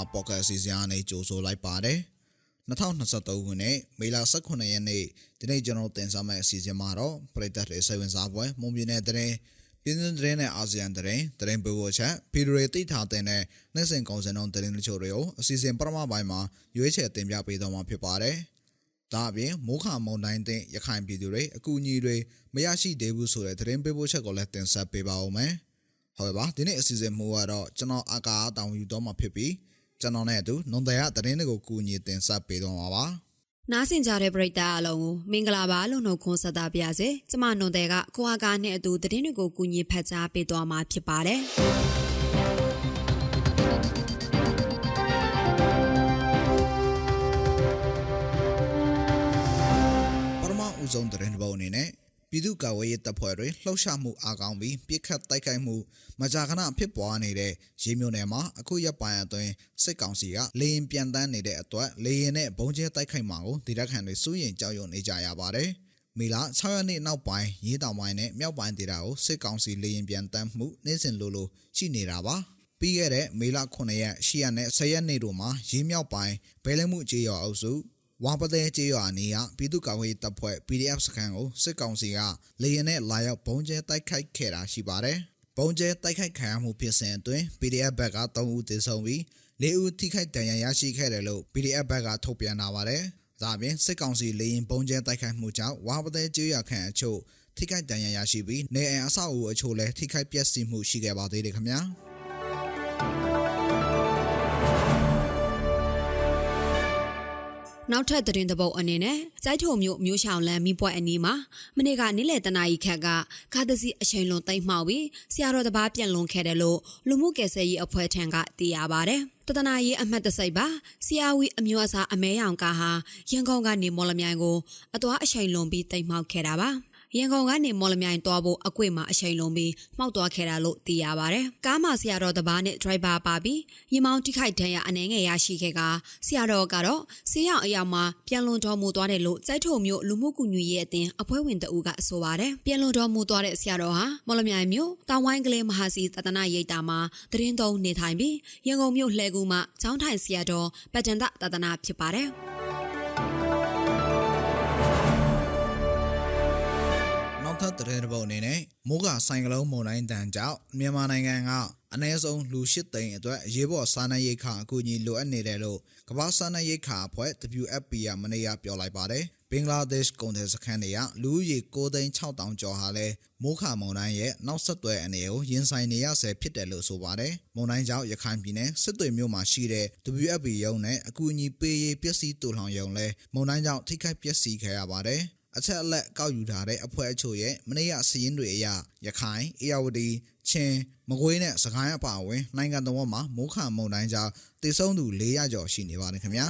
မှာပေါ့ကတ်အစီအစဉ်အနေကြိုဆိုလိုက်ပါတယ်2023ခုနှစ်မေလ18ရက်နေ့ဒီနေ့ကျွန်တော်တင်ဆက်မယ့်အစီအစဉ်မှာတော့ပြည်သက်တွေစိတ်ဝင်စားပွဲမွန်ပြည်နယ်တရင်ပြည်တွင်းတရင်နဲ့အာဆီယံတရင်တရင်ပို့ချက်ဖီဒရယ်တိထားတဲ့နဲ့နှိစင်ကောင်စင်တို့တရင်တချို့တွေကိုအစီအစဉ်ပထမပိုင်းမှာရွေးချယ်တင်ပြပေးတော့မှာဖြစ်ပါတယ်ဒါအပြင်မိုးခမုန်တိုင်းတဲ့ရခိုင်ပြည်သူတွေအကူအညီတွေမရရှိသေးဘူးဆိုတဲ့သတင်းပေးပို့ချက်ကိုလည်းတင်ဆက်ပေးပါဦးမယ်။ဟုတ်ပါဒီနေ့အစီအစဉ်မှုကတော့ကျွန်တော်အာကာတောင်ယူတော့မှာဖြစ်ပြီး ကျွန်တော်နဲ့အတူနွန်တရားသတင်းတွေကိုကူညီတင်ဆက်ပေးတော့မှာပါနားဆင်ကြတဲ့ပရိသတ်အလုံးကိုမင်္ဂလာပါလို့နှုတ်ခွန်းဆက်သပါရစေကျမနွန်တဲ့ကကိုအားကားနဲ့အတူသတင်းတွေကိုကူညီဖတ်ကြားပေးသွားမှာဖြစ်ပါတယ်ပထမဦးဆုံးသတင်းတစ်ပုဒ်အနေနဲ့ ပြည်သူ့ကာကွယ်ရေးတပ်ဖွဲ့တွေလှုပ်ရှားမှုအားကောင်းပြီးပြစ်ခတ်တိုက်ခိုက်မှုမကြာခဏဖြစ်ပွားနေတဲ့ရေမြို့နယ်မှာအခုရက်ပိုင်းအတွင်းစစ်ကောင်စီကလေရင်ပြန်တန်းနေတဲ့အတွက်လေရင်နဲ့ဘုံကျဲတိုက်ခိုက်မှာကိုဒေသခံတွေစိုးရိမ်ကြောက်ရွံ့နေကြရပါတယ်။မေလ6ရက်နေ့နောက်ပိုင်းရေးတောင်ပိုင်းနဲ့မြောက်ပိုင်းဒေသကိုစစ်ကောင်စီလေရင်ပြန်တန်းမှုနေ့စဉ်လိုလိုရှိနေတာပါ။ပြီးခဲ့တဲ့မေလ9ရက်10ရက်နဲ့10ရက်နေ့တို့မှာရေးမြောက်ပိုင်းဘဲလဲမှုကြေးရွာအုပ်စု ဝါပတဲ့ကျေးရွာနေရပြည်သူ့ကာကွယ်ရေးတပ်ဖွဲ့ PDF စခန်းကိုစစ်ကောင်စီကလေရင်နဲ့လာရောက်ဘုံကျဲတိုက်ခိုက်ခဲ့တာရှိပါတယ်။ဘုံကျဲတိုက်ခိုက်ခံရမှုဖြစ်စဉ်အတွင်း PDF ဘက်က3ဦးသေဆုံးပြီး4ဦးထိခိုက်ဒဏ်ရာရရှိခဲ့တယ်လို့ PDF ဘက်ကထုတ်ပြန်လာပါတယ်။ဒါပြင်စစ်ကောင်စီလေရင်ဘုံကျဲတိုက်ခိုက်မှုကြောင့်ဝါပတဲ့ကျေးရွာခန့်အချို့ထိခိုက်ဒဏ်ရာရရှိပြီးနေအိမ်အဆောက်အဦအချို့လည်းထိခိုက်ပျက်စီးမှုရှိခဲ့ပါသေးတယ်ခင်ဗျာ။ နောက်ထပ်သတင်းတပုတ်အနေနဲ့စိုက်ထုံမြို့မြို့ရှောင်းလန်းမိပွဲအနီးမှာမနေ့ကနေ့လယ်တနာရီခက်ကခါသစီအချိန်လွန်သိမ့်မှောက်ပြီးဆရာတော်တပားပြန်လွန်ခဲ့တယ်လို့လူမှုကယ်ဆယ်ရေးအဖွဲ့ထံကသိရပါဗျ။တဒနာရေးအမှတ်တစိတ်ပါဆရာဝီအမျိုးအစားအမဲရောင်ကားဟာရန်ကုန်ကနေမော်လမြိုင်ကိုအသွားအချိန်လွန်ပြီးတိမ့်မှောက်ခဲ့တာပါ။ ရန်ကုန်ကနေမော်လမြိုင်သွားဖို့အကွေ့မှာအချိန်လုံးပြီးမှောက်သွားခဲ့တာလို့သိရပါဗျ။ကားမှာဆရာတော်တပားနဲ့ဒရိုက်ဘာပါပြီးရင်မောင်းတိခိုက်ဒဏ်ရာအနှဲငယ်ရရှိခဲ့ကဆရာတော်ကတော့ဆေးရောင်အယောင်မှာပြန်လွန်တော်မူသွားတယ်လို့စိုက်ထုံမျိုးလူမှုကူညီရေးအသင်းအဖွဲ့ဝင်တအူးကဆိုပါတယ်။ပြန်လွန်တော်မူသွားတဲ့ဆရာတော်ဟာမော်လမြိုင်မြို့တောင်ဝိုင်းကလေးမဟာစီသတနာရိပ်တာမှာသတင်းသုံးနေထိုင်ပြီးရန်ကုန်မြို့လှဲကူမှာကျောင်းထိုင်ဆရာတော်ပတ္တန်တသတနာဖြစ်ပါတယ်။ ထပ်တဲ့တစ်ပုတ်အနေနဲ့မိုးကဆိုင်ကလုံးမုန်တိုင်းတန်ကြောင့်မြန်မာနိုင်ငံကအနည်းဆုံးလူ၈သိန်းအတွက်အရေးပေါ်စားနပ်ရိက္ခာအကူအညီလိုအပ်နေတယ်လို့ကမ္ဘာစားနပ်ရိက္ခာအဖွဲ့ WFP ကမနေ့ကပြောလိုက်ပါတယ်ဘင်္ဂလားဒေ့ရှ်ကုန်တယ်စခန်းတွေကလူဦးရေ9,600ကျော်ဟာလဲမိုးခမုန်တိုင်းရဲ့နောက်ဆက်တွဲအနေကိုရင်ဆိုင်နေရဆဲဖြစ်တယ်လို့ဆိုပါတယ်။မုန်တိုင်းကြောင့်ရခိုင်ပြည်နယ်စစ်တွေမြို့မှာရှိတဲ့ WFP ရုံးနဲ့အကူအညီပေးရေးပစ္စည်းတူလှောင်ရုံလဲမုန်တိုင်းကြောင့်ထိခိုက်ပျက်စီးခဲ့ရပါတယ်။ အချက်အလက်ကောက်ယူထားတဲ့အဖွဲ့အချို့ရဲ့မနေ့ကစည်ရင်းတွေအရရခိုင်အေရဝတီချင်းမကွေးနဲ့စကိုင်းအပါအဝင်နိုင်ငံတော်မှာမိုးခမုန်တိုင်းကြောင့်တည်ဆုံးသူ400ကျော်ရှိနေပါတယ်ခင်ဗျာ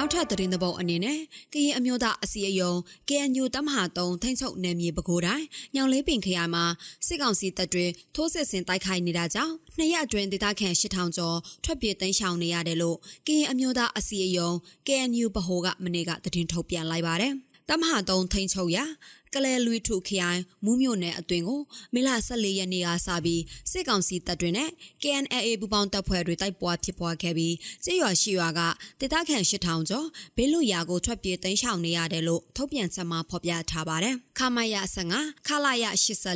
နောက်ထပ်သတင်းသဘောအနေနဲ့ကရင်အမျိုးသားအစီအယုံ KNU တမဟာ3ထိန်းချုပ်နယ်မြေပဲခူးတိုင်းညောင်လေးပင်ခရိုင်မှာစစ်ကောင်စီတပ်တွေထိုးစစ်ဆင်တိုက်ခိုက်နေတာကြောင့်နှစ်ရက်အတွင်းဒေသခံ8000ကျော်ထွက်ပြေးတိမ်းရှောင်နေရတယ်လို့ကရင်အမျိုးသားအစီအယုံ KNU ဗဟိုကမနေ့ကသတင်းထုတ်ပြန်လိုက်ပါတယ်။ တမဟာ3ထိန်းချုပ်ရာကလဲလွီထုခရိုင်မူးမြို့နယ်အတွင်းကိုမေလ14ရက်နေ့ကစပြီးစစ်ကောင်စီတပ်တွေနဲ့ KNLA ပူးပေါင်းတပ်ဖွဲ့တွေတိုက်ပွဲဖြစ်ပွားခဲ့ပြီးကြေးရွာရှိရွာကဒေသခံ8000ကျော်ဘေးလွတ်ရာကိုထွက်ပြေးတိမ်းရှောင်နေရတယ်လို့ထုတ်ပြန်ချက်မှာဖော်ပြထားပါတယ်။ခမရ15ခလာရ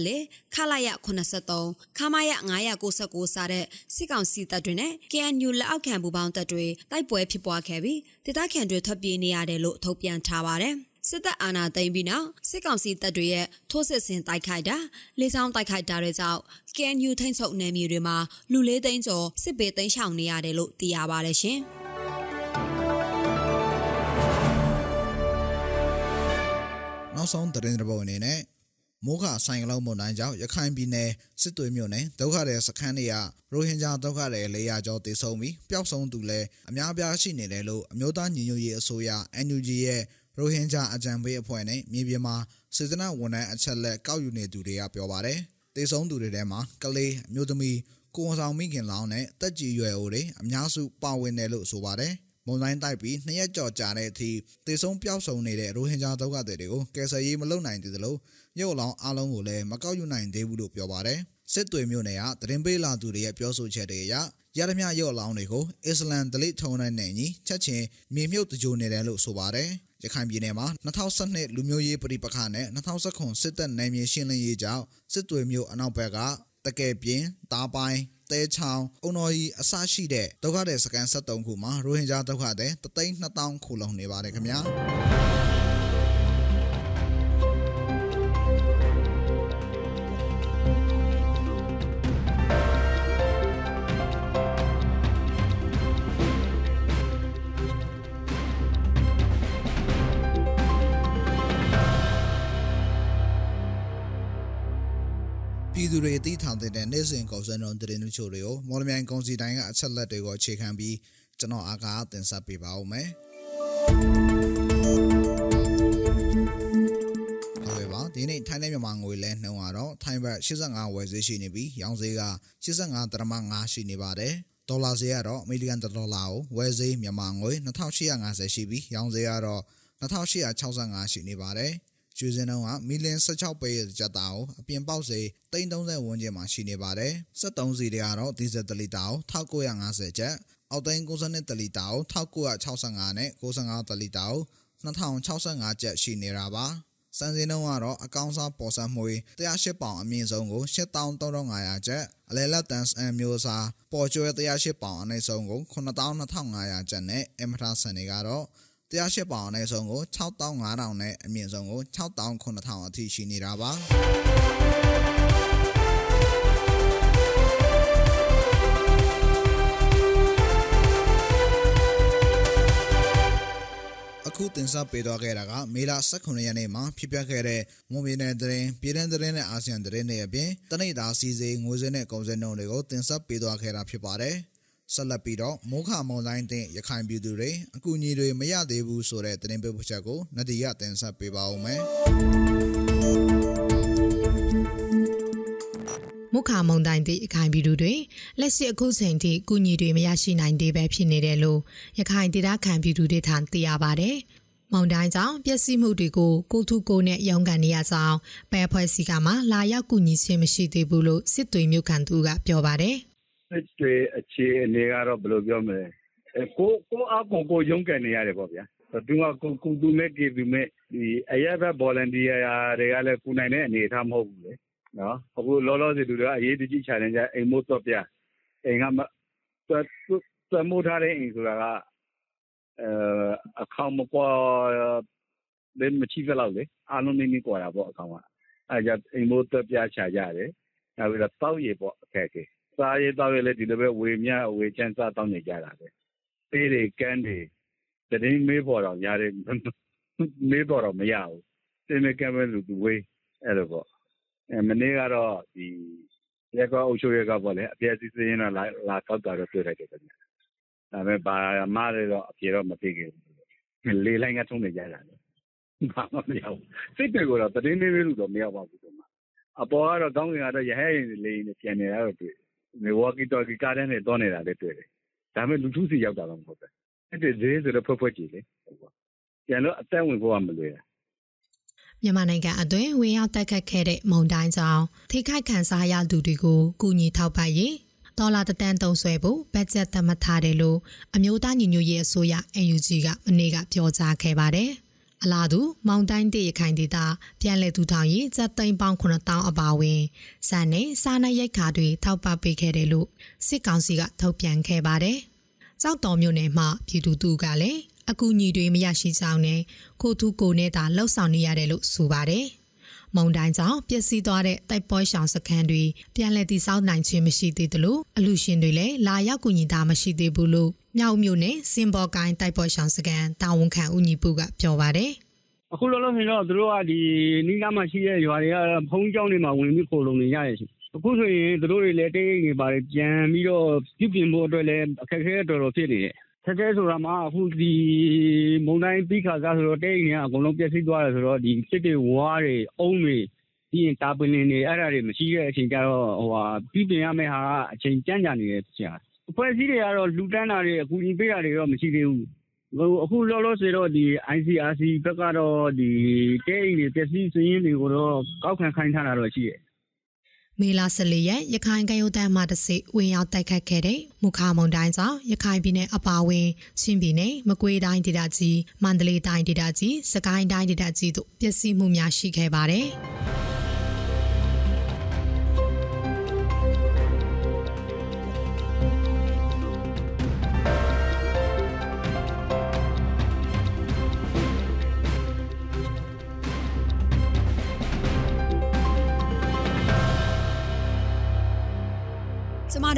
84ခလာရ83ခမရ999စတဲ့စစ်ကောင်စီတပ်တွေနဲ့ KNU လက်အောက်ခံပူးပေါင်းတပ်တွေတိုက်ပွဲဖြစ်ပွားခဲ့ပြီးဒေသခံတွေထွက်ပြေးနေရတယ်လို့ထုတ်ပြန်ထားပါတယ်။ စစ်တပ်အာဏာသိမ်းပြီးနောက်စစ်ကောင်စီတပ်တွေရဲ့ထိုးစစ်ဆင်တိုက်ခိုက်တာလေကြောင်းတိုက်ခိုက်တာတွေကြောင့် KNU ထိန်းချုပ်နယ်မြေတွေမှာလူလေးသိန်းကျော်စစ်ပေးသိမ်းရှောင်နေရတယ်လို့သိရပါတယ်ရှင်။နောက်ဆုံးသတင်းတစ်ပုဒ်အနေနဲ့မိုးခဆိုင်ကလုံးမုန်တိုင်းကြောင့်ရခိုင်ပြည်နယ်စစ်တွေမြို့နယ်ဒုက္ခတဲ့စခန်းတွေကရိုဟင်ဂျာဒုက္ခတဲ့400ကျော်တေဆုံးပြီးပျောက်ဆုံးသူလည်းအများပြားရှိနေတယ်လို့အမျိုးသားညီညွတ်ရေးအစိုးရ NUG ရဲ့ ရိုဟင်ဂျာအကြံပေးအဖွဲ့နဲ့မြေပြင်မှာစေတနာဝန်ထမ်းအချက်လက်ကောက်ယူနေသူတွေကပြောပါတယ်။တေဆုံးသူတွေထဲမှာကလေးအမျိုးသမီးကိုဝန်ဆောင်မိခင်လောင်းနဲ့တက်ကြီးရွယ်အိုတွေအများစုပါဝင်တယ်လို့ဆိုပါတယ်။မုံတိုင်းတိုက်ပြီးနှစ်ရက်ကြော်ကြာတဲ့အထိတေဆုံးပျောက်ဆုံးနေတဲ့ရိုဟင်ဂျာဒုက္ခသည်တွေကိုကယ်ဆယ်ရေးမလုပ်နိုင်သေးသလိုရုပ်လောင်းအလုံးကိုလည်းမကောက်ယူနိုင်သေးဘူးလို့ပြောပါတယ်။စစ်တွေမျိုးနယ်ကသတင်းပေးလာသူတွေရဲ့ပြောဆိုချက်တွေအရ ရရမြရော့လောင်းတွေကိုအစ္စလမ်ဒလိထုံတဲ့နယ်ညီချက်ချင်းမြေမြုပ်တကြိုနေတယ်လို့ဆိုပါတယ်ရခိုင်ပြည်နယ်မှာ2012လူမျိုးရေးပဋိပက္ခနဲ့2019စစ်တပ်နယ်မြေရှင်းလင်းရေးကြောင့်စစ်တွေမျိုးအနောက်ဘက်ကတကယ်ပြင်းတားပိုင်းတဲချောင်းအုံတော်ကြီးအစရှိတဲ့ဒုက္ခတဲ့စကန်73ခုမှာရိုဟင်ဂျာဒုက္ခတဲ့32000ခုလုံးနေပါတယ်ခင်ဗျာ တွေသိထားတဲ့နေ့စဉ်ကုန်စံတော်သတင်းချို့တွေကိုမော်လမြိုင်ကုန်စည်တိုင်းကအချက်လက်တွေကိုအခြေခံပြီးကျွန်တော်အားကတင်ဆက်ပေးပါဦးမယ်။ဟုတ်ကဲ့ပါဒီနေ့ထိုင်းနဲ့မြန်မာငွေလဲနှုန်းကတော့ထိုင်းဘတ်85ဝယ်ဈေးရှိနေပြီးရောင်းဈေးက85ဒရမ5ရှိနေပါတယ်။ဒေါ်လာဈေးကတော့အမေရိကန်ဒေါ်လာကိုဝယ်ဈေးမြန်မာငွေ2850ရှိပြီးရောင်းဈေးကတော့2865ရှိနေပါတယ်။ ရွှေစင်းတုံးကမီလင်16ပဲကြက်တာကိုအပြင်ပေါက်စေ330ဝန်းကျင်မှာရှိနေပါတယ်73စီတွေကတော့ဒီဇယ်တလီတာကို1950ကျပ်အောက်သိန်း92တလီတာကို1965နဲ့95တလီတာကို2065ကျပ်ရှိနေတာပါစံစင်းတုံးကတော့အကောင့်စားပေါ်ဆန်းမှု108ပေါင်အမြင့်ဆုံးကို83,500ကျပ်အလဲလက်တန်စအမျိုးအစားပေါ်ကျွဲ108ပေါင်အနည်းဆုံးကို92,500ကျပ်နဲ့အမထဆန်တွေကတော့ 108ပေါင်အနည်းဆုံးကို6500နဲ့အမြင့်ဆုံးကို6900အထိရှိနေတာပါအခုတင်ဆက်ပေးသွားခဲ့တာကမေလ18ရက်နေ့မှာဖြစ်ပျက်ခဲ့တဲ့မွန်ပြည်နယ်သတင်းပြည်ထောင်သတင်းနဲ့အာဆီယံသတင်းတွေအပြင်တနိဒာစီစေးငွေစင်းနဲ့ကုန်စည်နှုန်းတွေကိုတင်ဆက်ပေးသွားခဲ့တာဖြစ်ပါတယ်။ ဆက်လက်ပြီးတော့မိုးခမုန်တိုင်းတင်ရခိုင်ပြည်သူတွေအကူအညီတွေမရသေးဘူးဆိုတဲ့သတင်းပေးပို့ချက်ကိုနဒီရတင်ဆက်ပေးပါဦးမယ်မုခမုံတိုင်းသည့်ရခိုင်ပြည်သူတွေလက်ရှိအခုချိန်ထိကုညီတွေမရရှိနိုင်သေးပဲဖြစ်နေတယ်လို့ရခိုင်ဒေသခံပြည်သူတွေထံသိရပါဗျ။မောင်တိုင်းကြောင့်ပျက်စီးမှုတွေကိုကိုထုကိုနဲ့ရောင်းကန်နေရဆောင်ပဲဖွဲ့စီကမှလာရောက်ကူညီခြင်းမရှိသေးဘူးလို့စစ်တွေမြို့ခံသူကပြောပါတယ်။ စစ်တွေအခြေအနေကတော့ ဘယ်လိုပြောမလဲ ကိုကိုအကောင်ကိုရုန်းကန်နေရတယ်ပေါ့ဗျာသူကကိုကူသူမဲ့ ကေသူမဲ့ဒီအရက်ဘက် volunteer တွေကလည်း ကူနိုင်တဲ့အနေအထားမဟုတ်ဘူးလေနော်အခုလောလောဆယ်သူတွေက အရေးတကြီး challenge အိမ်မို့တော့ပြအိမ်ကသွမိုးထားတဲ့အိမ်ဆိုတာကအဲအခေါင်မကွာလည်းမချိဖက်လောက်လေ အားလုံးနည်းနည်းကွာတာပေါ့အခေါင်က အဲကြအိမ်မို့တော့ပြချကြတယ် နောက်ပြီးတော့တောက်ရည်ပေါ့ အခက်အခဲ စားရေးသောက်ရေးလည်းဒီလိုပဲဝေမျှဝေချမ်းစားသောက်နေကြတာပဲ။ဆေးတွေကမ်းတွေသတင်းမေးပေါ်တောင်ရတယ်မေးပေါ်တော့မရဘူး။ဆေးမဲ့ကမ်းမဲ့လူသူဝေးအဲ့လိုပေါ့။မနေ့ကတော့ဒီရက်ကွက်အုပ်ချုပ်ရေးကပေါ့လေအပြည့်အစည်စင်းတော့လာလာကောက်တာတော့တွေ့လိုက်တယ်ခင်ဗျ။ဒါပေမဲ့ဘာမှလည်းတော့အပြေတော့မသိခဲ့ဘူး။လေလိုင်းကထုံးနေကြတာလေ။ဘာမှမရဘူး။စိတ်တွေကိုတော့သတင်းမေးလို့တော့မရပါဘူးဒီမှာ။အပေါ်ကတော့ကောင်းကင်ကတော့ရဟဲရင်လေရင်ပြန်နေတာတော့တွေ့ ဝါကီတော်ကီကားထဲနဲ့သွားနေတာလည်းတွေ့တယ်။ဒါပေမဲ့လူထုစီရောက်တာတော့မဟုတ်ဘူး။အဲ့ဒီဈေးဆိုတော့ဖွဲ့ဖွဲ့ကြည့်လေ။ပြန်တော့အသက်ဝင်ဖို့ကမလွယ်တာ။မြန်မာနိုင်ငံအတွင်းဝင်ရောက်တက်ခတ်ခဲ့တဲ့မုန်တိုင်းကြောင့်ထိခိုက်ခံစားရသူတွေကိုကူညီထောက်ပံ့ရေးဒေါ်လာတန်တုံးဆွဲဖို့ဘတ်ဂျက်သတ်မှတ်ထားတယ်လို့အမျိုးသားညီညွတ်ရေးအစိုးရ NUG ကမနေ့ကပြောကြားခဲ့ပါတယ်။ အလားတူမောင်တိုင်းတရခိုင်ဒေသပြန်လည်ထူထောင်ရေးစက်သိန်းပေါင်း9000အပါဝင်စံနဲ့စားနပ်ရိက္ခာတွေထောက်ပံ့ပေးခဲ့တယ်လို့စစ်ကောင်စီကထုတ်ပြန်ခဲ့ပါတယ်။ကြောက်တော်မြို့နယ်မှာပြည်သူသူကလည်းအကူအညီတွေမရရှိကြောင်းနဲ့ကိုထုကိုနဲ့သာလှုပ်ဆောင်နေရတယ်လို့ဆိုပါတယ်။မုံတိုင်းကြောင့်ပျက်စီးသွားတဲ့တိုက်ပွဲရှောင်စခန်းတွေပြန်လည်တည်ဆောက်နိုင်ခြင်းမရှိသေးသလိုအလူရှင်တွေလည်းလာရောက်ကူညီတာမရှိသေးဘူးလို့ မြောက်မြို့နယ်စင်ဘော်ကိုင်းတိုက်ပေါ်ရှောင်းစကန်တာဝန်ခံဦးညီပူကပြောပါတယ်အခုလောလောဆယ်တော့သူတို့ကဒီနီးနားမှာရှိတဲ့ရွာတွေကဘုံကျောင်းတွေမှာဝင်ပြီးခိုလုံနေရတယ်ရှင်အခုဆိုရင်သူတို့တွေလည်းတိတ်နေပါတယ်ပြန်ပြီးတော့ပြုပြင်ဖို့အတွက်လည်းအခက်အခဲတော်တော်ဖြစ်နေတယ်ခက်ခဲဆိုတာမှအခုဒီမုံတိုင်းပြီးခါစားဆိုတော့တိတ်နေအကုန်လုံးပြည့်စည်သွားတယ်ဆိုတော့ဒီစစ်တွေဝါးတွေအုံးတွေပြီးရင်တာပင်တွေအဲ့ဒါတွေမရှိတဲ့အချိန်ကျတော့ဟိုဟာပြီးပြင်ရမယ့်ဟာအချိန်ကြမ်းကြနေတယ်ဆရာ အဖွဲ့အစည်းတွေကတော့လူတန်းတာတွေအကူအညီပေးတာတွေတော့မရှိသေးဘူးဟိုအခုလောလောဆယ်တော့ဒီ ICRC ဘက်ကတော့ဒီတဲအိမ်တွေပျက်စီးစည်ရင်းတွေကိုတော့ကောက်ခံခိုင်းထားတာတော့ရှိတယ်မေလ14ရက်ရခိုင်ကရုတ်တမ်းမှတစိဝင်ရောက်တိုက်ခတ်ခဲ့တဲ့မုခမုံတိုင်းကြောင့်ရခိုင်ပြည်နယ်အပါအဝင်ချင်းပြည်နယ်မကွေးတိုင်းဒေသကြီးမန္တလေးတိုင်းဒေသကြီးစကိုင်းတိုင်းဒေသကြီးတို့ပျက်စီးမှုများရှိခဲ့ပါတယ်။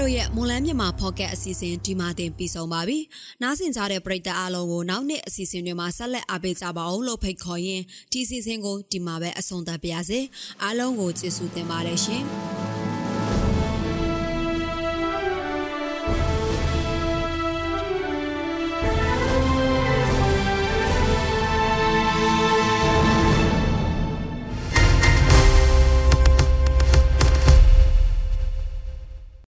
တို့ရဲ့မွန်လန်းမြန်မာဖော့ကက်အစီအစဉ်ဒီမှာတင်ပြီးဆုံးပါပြီ။နားဆင်ကြတဲ့ပရိသတ်အားလုံးကိုနောက်နေ့အစီအစဉ်တွေမှာဆက်လက်အားပေးကြပါအောင်လို့ဖိတ်ခေါ်ရင်းဒီအစီအစဉ်ကိုဒီမှာပဲအဆုံးသတ်ပါရစေ။အားလုံးကိုကျေးဇူးတင်ပါတယ်ရှင်။